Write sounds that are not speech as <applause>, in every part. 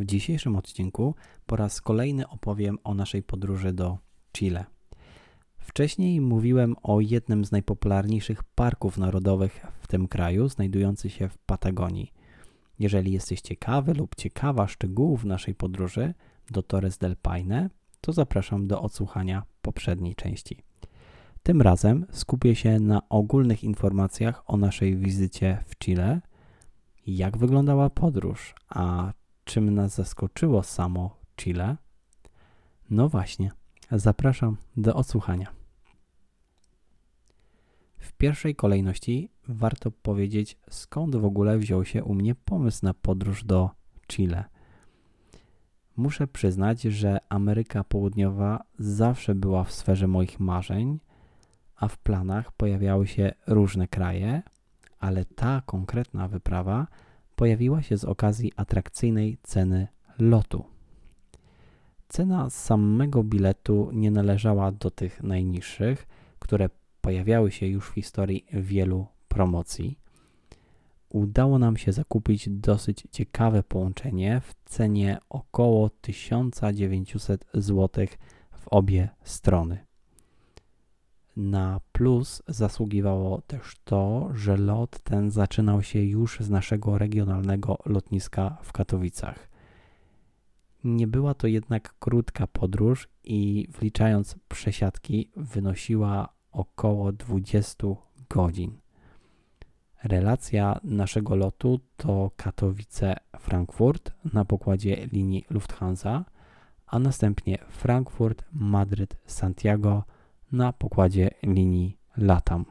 W dzisiejszym odcinku po raz kolejny opowiem o naszej podróży do Chile. Wcześniej mówiłem o jednym z najpopularniejszych parków narodowych w tym kraju, znajdujący się w Patagonii. Jeżeli jesteś ciekawy lub ciekawa szczegółów naszej podróży do Torres del Paine, to zapraszam do odsłuchania poprzedniej części. Tym razem skupię się na ogólnych informacjach o naszej wizycie w Chile, jak wyglądała podróż, a czym nas zaskoczyło samo Chile? No właśnie, zapraszam do odsłuchania. W pierwszej kolejności warto powiedzieć, skąd w ogóle wziął się u mnie pomysł na podróż do Chile. Muszę przyznać, że Ameryka Południowa zawsze była w sferze moich marzeń, a w planach pojawiały się różne kraje, ale ta konkretna wyprawa pojawiła się z okazji atrakcyjnej ceny lotu. Cena samego biletu nie należała do tych najniższych, które pojawiały się już w historii wielu promocji. Udało nam się zakupić dosyć ciekawe połączenie w cenie około 1900 zł w obie strony. Na plus zasługiwało też to, że lot ten zaczynał się już z naszego regionalnego lotniska w Katowicach. Nie była to jednak krótka podróż i wliczając przesiadki wynosiła około 20 godzin. Relacja naszego lotu to Katowice-Frankfurt na pokładzie linii Lufthansa, a następnie Frankfurt-Madryt-Santiago na pokładzie linii LATAM.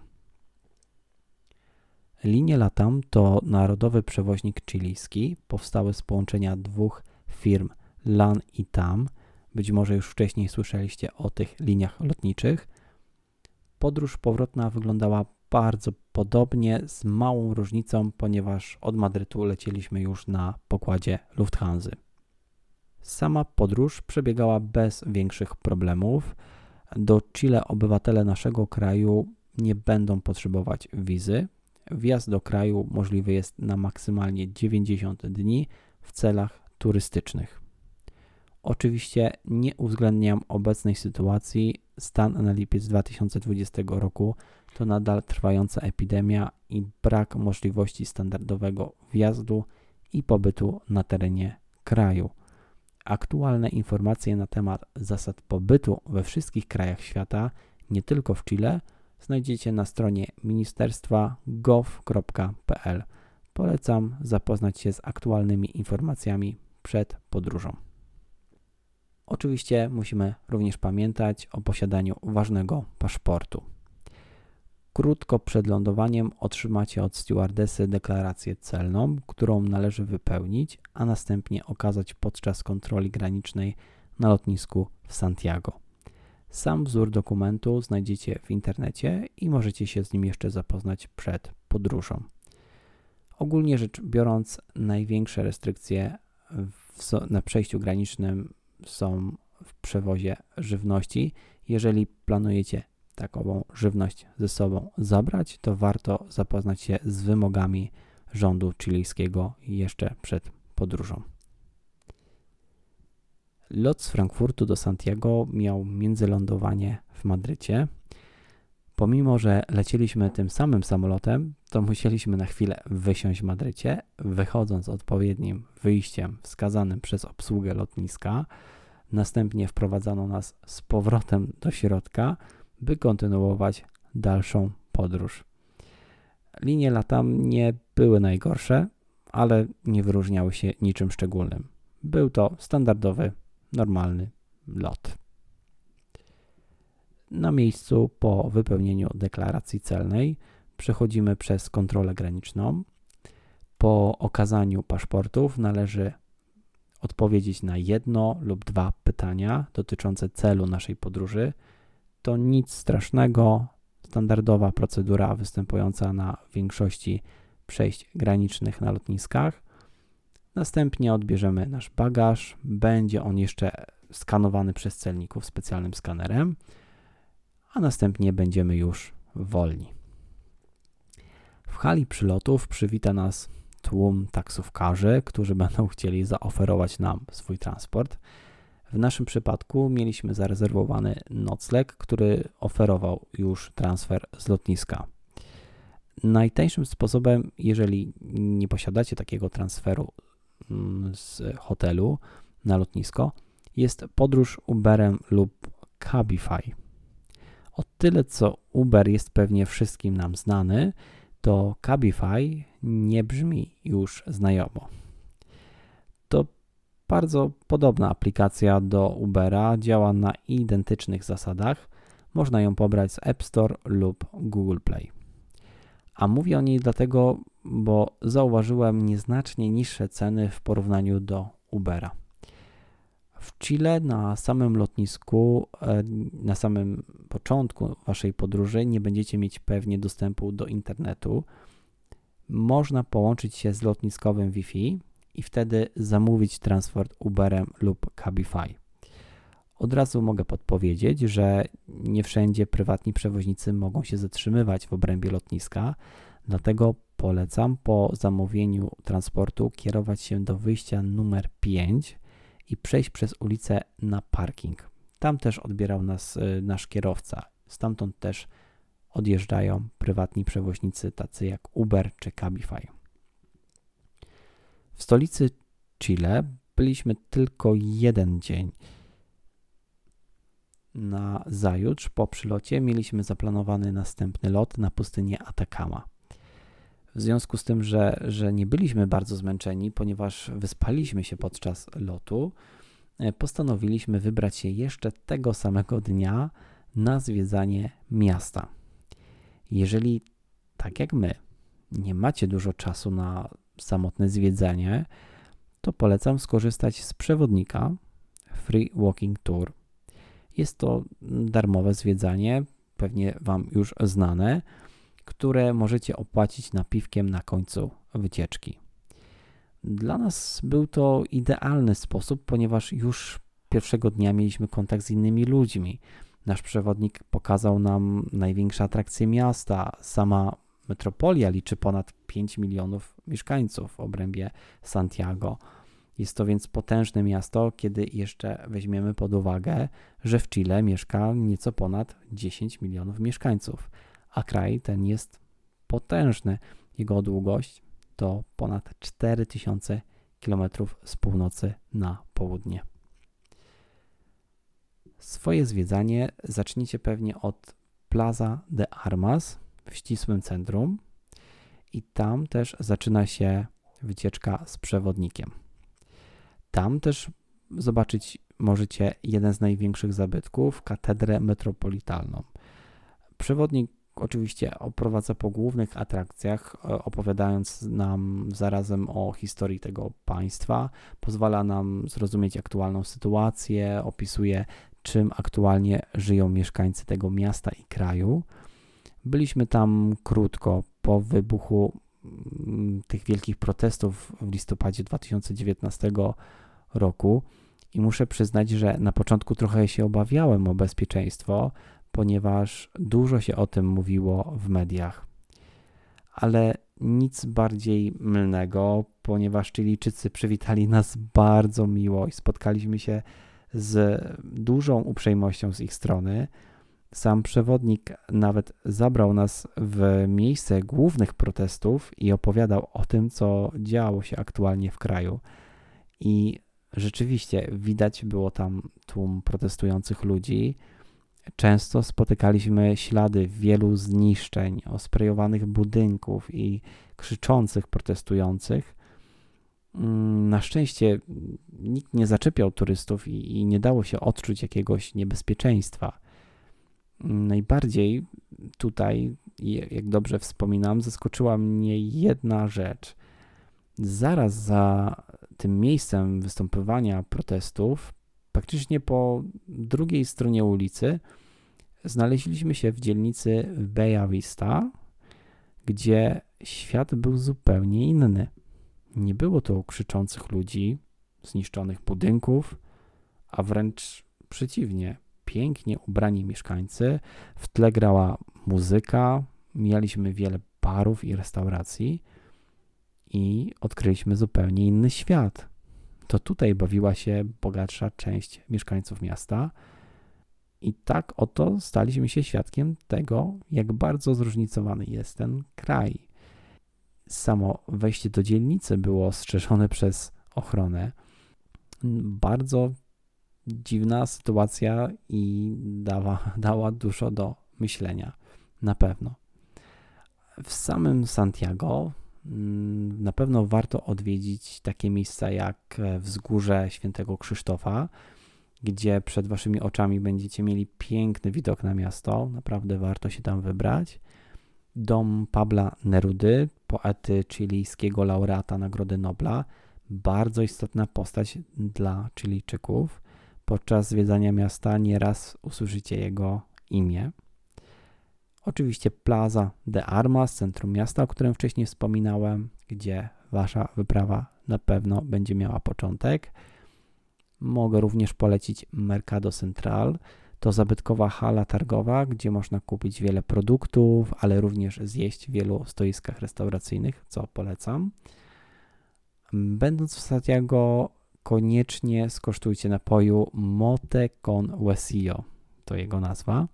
Linie LATAM to narodowy przewoźnik chilijski, powstały z połączenia dwóch firm LAN i TAM. Być może już wcześniej słyszeliście o tych liniach lotniczych. Podróż powrotna wyglądała bardzo podobnie, z małą różnicą, ponieważ od Madrytu lecieliśmy już na pokładzie Lufthansa. Sama podróż przebiegała bez większych problemów. Do Chile obywatele naszego kraju nie będą potrzebować wizy. Wjazd do kraju możliwy jest na maksymalnie 90 dni w celach turystycznych. Oczywiście nie uwzględniam obecnej sytuacji. Stan na lipiec 2020 roku to nadal trwająca epidemia i brak możliwości standardowego wjazdu i pobytu na terenie kraju. Aktualne informacje na temat zasad pobytu we wszystkich krajach świata, nie tylko w Chile, znajdziecie na stronie ministerstwa gov.pl. Polecam zapoznać się z aktualnymi informacjami przed podróżą. Oczywiście musimy również pamiętać o posiadaniu ważnego paszportu. Krótko przed lądowaniem otrzymacie od stewardesy deklarację celną, którą należy wypełnić, a następnie okazać podczas kontroli granicznej na lotnisku w Santiago. Sam wzór dokumentu znajdziecie w internecie i możecie się z nim jeszcze zapoznać przed podróżą. Ogólnie rzecz biorąc, największe restrykcje w, na przejściu granicznym są w przewozie żywności. Jeżeli planujecie takową żywność ze sobą zabrać, to warto zapoznać się z wymogami rządu chilijskiego jeszcze przed podróżą. Lot z Frankfurtu do Santiago miał międzylądowanie w Madrycie. Pomimo, że lecieliśmy tym samym samolotem, to musieliśmy na chwilę wysiąść w Madrycie, wychodząc odpowiednim wyjściem wskazanym przez obsługę lotniska. Następnie wprowadzano nas z powrotem do środka, by kontynuować dalszą podróż. Linie latam nie były najgorsze, ale nie wyróżniały się niczym szczególnym. Był to standardowy, normalny lot. Na miejscu po wypełnieniu deklaracji celnej przechodzimy przez kontrolę graniczną. Po okazaniu paszportów należy odpowiedzieć na jedno lub dwa pytania dotyczące celu naszej podróży. To nic strasznego, standardowa procedura występująca na większości przejść granicznych na lotniskach. Następnie odbierzemy nasz bagaż, będzie on jeszcze skanowany przez celników specjalnym skanerem, a następnie będziemy już wolni. W hali przylotów przywita nas tłum taksówkarzy, którzy będą chcieli zaoferować nam swój transport. W naszym przypadku mieliśmy zarezerwowany nocleg, który oferował już transfer z lotniska. Najtańszym sposobem, jeżeli nie posiadacie takiego transferu mm, z hotelu na lotnisko, jest podróż Uberem lub Cabify. O tyle, co Uber jest pewnie wszystkim nam znany, to Cabify nie brzmi już znajomo. Bardzo podobna aplikacja do Ubera, działa na identycznych zasadach. Można ją pobrać z App Store lub Google Play. A mówię o niej dlatego, bo zauważyłem nieznacznie niższe ceny w porównaniu do Ubera. W Chile na samym lotnisku, e, na samym początku waszej podróży nie będziecie mieć pewnie dostępu do internetu. Można połączyć się z lotniskowym Wi-Fi i wtedy zamówić transport Uberem lub Cabify. Od razu mogę podpowiedzieć, że nie wszędzie prywatni przewoźnicy mogą się zatrzymywać w obrębie lotniska, dlatego polecam po zamówieniu transportu kierować się do wyjścia numer 5 i przejść przez ulicę na parking. Tam też odbierał nas y, nasz kierowca. Stamtąd też odjeżdżają prywatni przewoźnicy tacy jak Uber czy Cabify. W stolicy Chile byliśmy tylko jeden dzień. Na zajutrz po przylocie mieliśmy zaplanowany następny lot na pustynię Atacama. W związku z tym, że, że nie byliśmy bardzo zmęczeni, ponieważ wyspaliśmy się podczas lotu, e, postanowiliśmy wybrać się jeszcze tego samego dnia na zwiedzanie miasta. Jeżeli, tak jak my, nie macie dużo czasu na samotne zwiedzanie, to polecam skorzystać z przewodnika Free Walking Tour. Jest to darmowe zwiedzanie, pewnie Wam już znane które możecie opłacić napiwkiem na końcu wycieczki. Dla nas był to idealny sposób, ponieważ już pierwszego dnia mieliśmy kontakt z innymi ludźmi. Nasz przewodnik pokazał nam największe atrakcje miasta. Sama metropolia liczy ponad 5 milionów mieszkańców w obrębie Santiago. Jest to więc potężne miasto, kiedy jeszcze weźmiemy pod uwagę, że w Chile mieszka nieco ponad 10 milionów mieszkańców a kraj ten jest potężny. Jego długość to ponad 4000 km z północy na południe. Swoje zwiedzanie zacznijcie pewnie od Plaza de Armas w ścisłym centrum i tam też zaczyna się wycieczka z przewodnikiem. Tam też zobaczyć możecie jeden z największych zabytków, katedrę metropolitalną. Przewodnik oczywiście oprowadza po głównych atrakcjach, e, opowiadając nam zarazem o historii tego państwa, pozwala nam zrozumieć aktualną sytuację, opisuje czym aktualnie żyją mieszkańcy tego miasta i kraju. Byliśmy tam krótko po wybuchu mm, tych wielkich protestów w listopadzie 2019 roku i muszę przyznać, że na początku trochę się obawiałem o bezpieczeństwo, ponieważ dużo się o tym mówiło w mediach. Ale nic bardziej mylnego, ponieważ Chilijczycy przywitali nas bardzo miło i spotkaliśmy się z dużą uprzejmością z ich strony. Sam przewodnik nawet zabrał nas w miejsce głównych protestów i opowiadał o tym, co działo się aktualnie w kraju. I rzeczywiście widać było tam tłum protestujących ludzi, Często spotykaliśmy ślady wielu zniszczeń, osprejowanych budynków i krzyczących protestujących. Mm, na szczęście nikt nie zaczepiał turystów i, i nie dało się odczuć jakiegoś niebezpieczeństwa. Najbardziej tutaj, jak dobrze wspominam, zaskoczyła mnie jedna rzecz. Zaraz za tym miejscem występowania protestów, praktycznie po drugiej stronie ulicy, znaleźliśmy się w dzielnicy Bella Vista, gdzie świat był zupełnie inny. Nie było to krzyczących ludzi, zniszczonych budynków, a wręcz przeciwnie, pięknie ubrani mieszkańcy, w tle grała muzyka, mijaliśmy wiele barów i restauracji i odkryliśmy zupełnie inny świat. To tutaj bawiła się bogatsza część mieszkańców miasta. I tak oto staliśmy się świadkiem tego, jak bardzo zróżnicowany jest ten kraj. Samo wejście do dzielnicy było strzeżone przez ochronę. Bardzo dziwna sytuacja i dała, <laughs> dała dużo do myślenia, na pewno. W samym Santiago mm, na pewno warto odwiedzić takie miejsca jak wzgórze Świętego Krzysztofa, gdzie przed waszymi oczami będziecie mieli piękny widok na miasto. Naprawdę warto się tam wybrać. Dom Pabla Nerudy, poety chilijskiego laureata Nagrody Nobla, bardzo istotna postać dla Chilijczyków. Podczas zwiedzania miasta nieraz usłyszycie jego imię. Oczywiście Plaza de Armas, centrum miasta, o którym wcześniej wspominałem, gdzie wasza wyprawa na pewno będzie miała początek. Mogę również polecić Mercado Central. To zabytkowa hala targowa, gdzie można kupić wiele produktów, ale również zjeść w wielu stoiskach restauracyjnych, co polecam. Będąc w Santiago, koniecznie skosztujcie napoju Mote con Huesillo, to jego nazwa,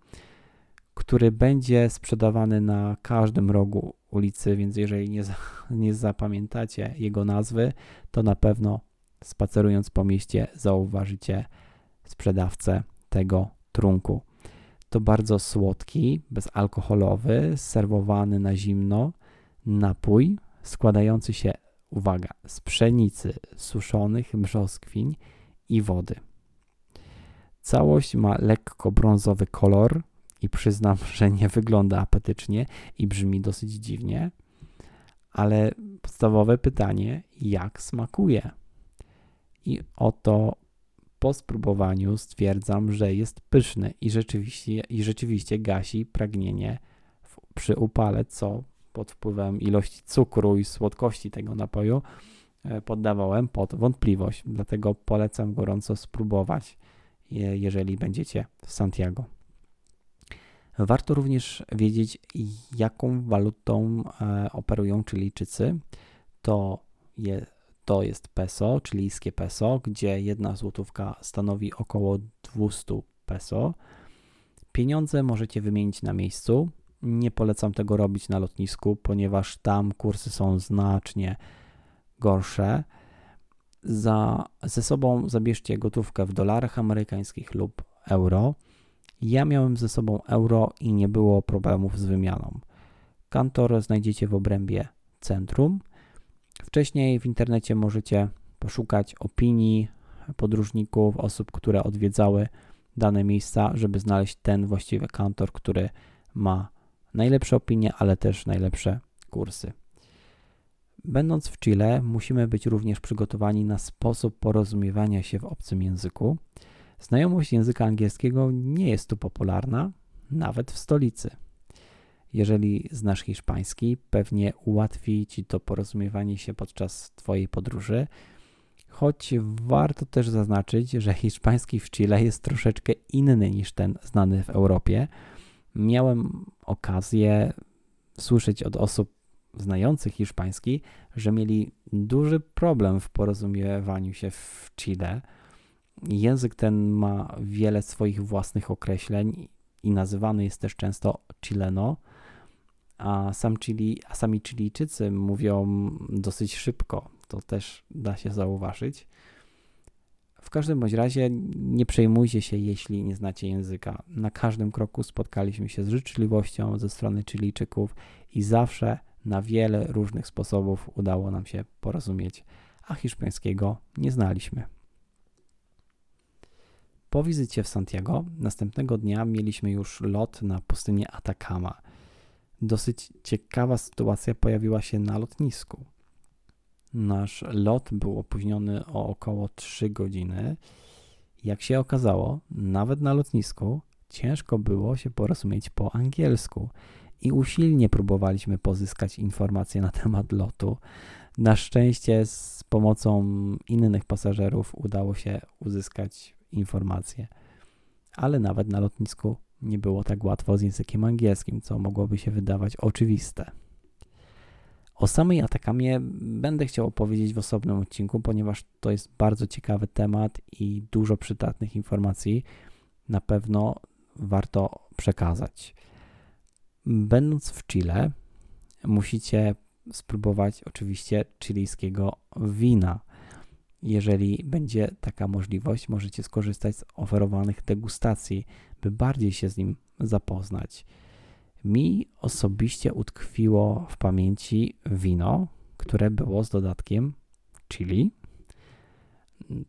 który będzie sprzedawany na każdym rogu ulicy, więc jeżeli nie, nie zapamiętacie jego nazwy, to na pewno spacerując po mieście zauważycie sprzedawcę tego trunku. To bardzo słodki, bezalkoholowy, serwowany na zimno napój składający się uwaga, z pszenicy, suszonych brzoskwiń i wody. Całość ma lekko brązowy kolor i przyznam, <laughs> że nie wygląda apetycznie i brzmi dosyć dziwnie, ale podstawowe pytanie, jak smakuje? I oto po spróbowaniu stwierdzam, że jest pyszny i rzeczywiście, i rzeczywiście gasi pragnienie w, przy upale, co pod wpływem ilości cukru i słodkości tego napoju e, poddawałem pod wątpliwość. Dlatego polecam gorąco spróbować, jeżeli będziecie w Santiago. Warto również wiedzieć, jaką walutą e, operują Chilijczycy. To, je, to jest peso, chilijskie peso, gdzie jedna złotówka stanowi około 200 peso. Pieniądze możecie wymienić na miejscu. Nie polecam tego robić na lotnisku, ponieważ tam kursy są znacznie gorsze. Za, ze sobą zabierzcie gotówkę w dolarach amerykańskich lub euro. Ja miałem ze sobą euro i nie było problemów z wymianą. Kantor znajdziecie w obrębie centrum. Wcześniej w internecie możecie poszukać opinii podróżników, osób, które odwiedzały dane miejsca, żeby znaleźć ten właściwy kantor, który ma najlepsze opinie, ale też najlepsze kursy. Będąc w Chile, musimy być również przygotowani na sposób porozumiewania się w obcym języku. Znajomość języka angielskiego nie jest tu popularna, nawet w stolicy. Jeżeli znasz hiszpański, pewnie ułatwi ci to porozumiewanie się podczas Twojej podróży. Choć warto też zaznaczyć, że hiszpański w Chile jest troszeczkę inny niż ten znany w Europie miałem okazję słyszeć od osób znających hiszpański, że mieli duży problem w porozumiewaniu się w Chile. Język ten ma wiele swoich własnych określeń i nazywany jest też często chileno, a, sam Chili, a sami Chilijczycy mówią dosyć szybko. To też da się zauważyć. W każdym bądź razie nie przejmujcie się, jeśli nie znacie języka. Na każdym kroku spotkaliśmy się z życzliwością ze strony Chilijczyków i zawsze na wiele różnych sposobów udało nam się porozumieć, a hiszpańskiego nie znaliśmy. Po wizycie w Santiago następnego dnia mieliśmy już lot na pustynię Atacama. Dosyć ciekawa sytuacja pojawiła się na lotnisku. Nasz lot był opóźniony o około 3 godziny. Jak się okazało, nawet na lotnisku ciężko było się porozumieć po angielsku i usilnie próbowaliśmy pozyskać informacje na temat lotu. Na szczęście z pomocą innych pasażerów udało się uzyskać informacje, ale nawet na lotnisku nie było tak łatwo z językiem angielskim, co mogłoby się wydawać oczywiste. O samej Atakamie będę chciał opowiedzieć w osobnym odcinku, ponieważ to jest bardzo ciekawy temat i dużo przydatnych informacji na pewno warto przekazać. Będąc w Chile, musicie spróbować oczywiście chilijskiego wina. Jeżeli będzie taka możliwość, możecie skorzystać z oferowanych degustacji, by bardziej się z nim zapoznać. Mi osobiście utkwiło w pamięci wino, które było z dodatkiem chili.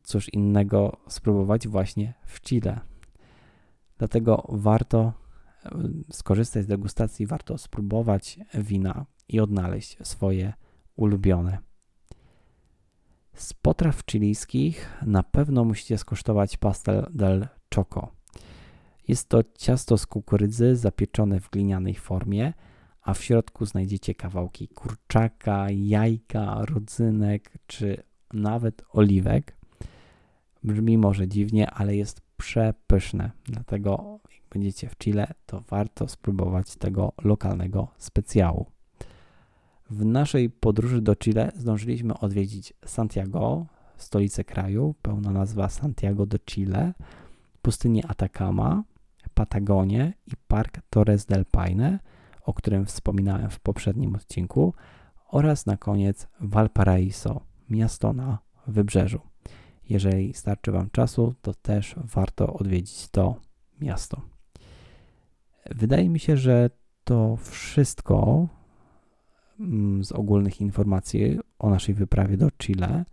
Cóż innego spróbować właśnie w Chile. Dlatego warto e, skorzystać z degustacji, warto spróbować wina i odnaleźć swoje ulubione. Z potraw chilijskich na pewno musicie skosztować pastel del choco. Jest to ciasto z kukurydzy zapieczone w glinianej formie, a w środku znajdziecie kawałki kurczaka, jajka, rodzynek czy nawet oliwek. Brzmi może dziwnie, ale jest przepyszne. Dlatego jak będziecie w Chile, to warto spróbować tego lokalnego specjału. W naszej podróży do Chile zdążyliśmy odwiedzić Santiago, stolicę kraju, pełna nazwa Santiago de Chile, pustynię Atacama, Patagonię i park Torres del Paine, o którym wspominałem w poprzednim odcinku, oraz na koniec Valparaiso, miasto na wybrzeżu. Jeżeli starczy Wam czasu, to też warto odwiedzić to miasto. Wydaje mi się, że to wszystko mm, z ogólnych informacji o naszej wyprawie do Chile.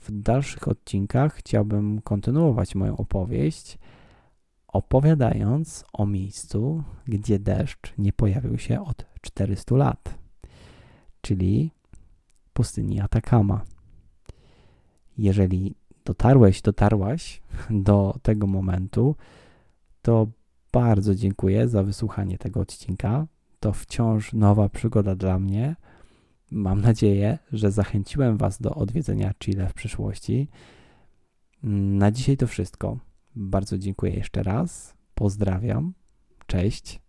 W dalszych odcinkach chciałbym kontynuować moją opowieść opowiadając o miejscu, gdzie deszcz nie pojawił się od 400 lat, czyli pustyni Atakama. Jeżeli dotarłeś, dotarłaś do tego momentu, to bardzo dziękuję za wysłuchanie tego odcinka. To wciąż nowa przygoda dla mnie. Mam nadzieję, że zachęciłem Was do odwiedzenia Chile w przyszłości. Na dzisiaj to wszystko. Bardzo dziękuję jeszcze raz. Pozdrawiam. Cześć.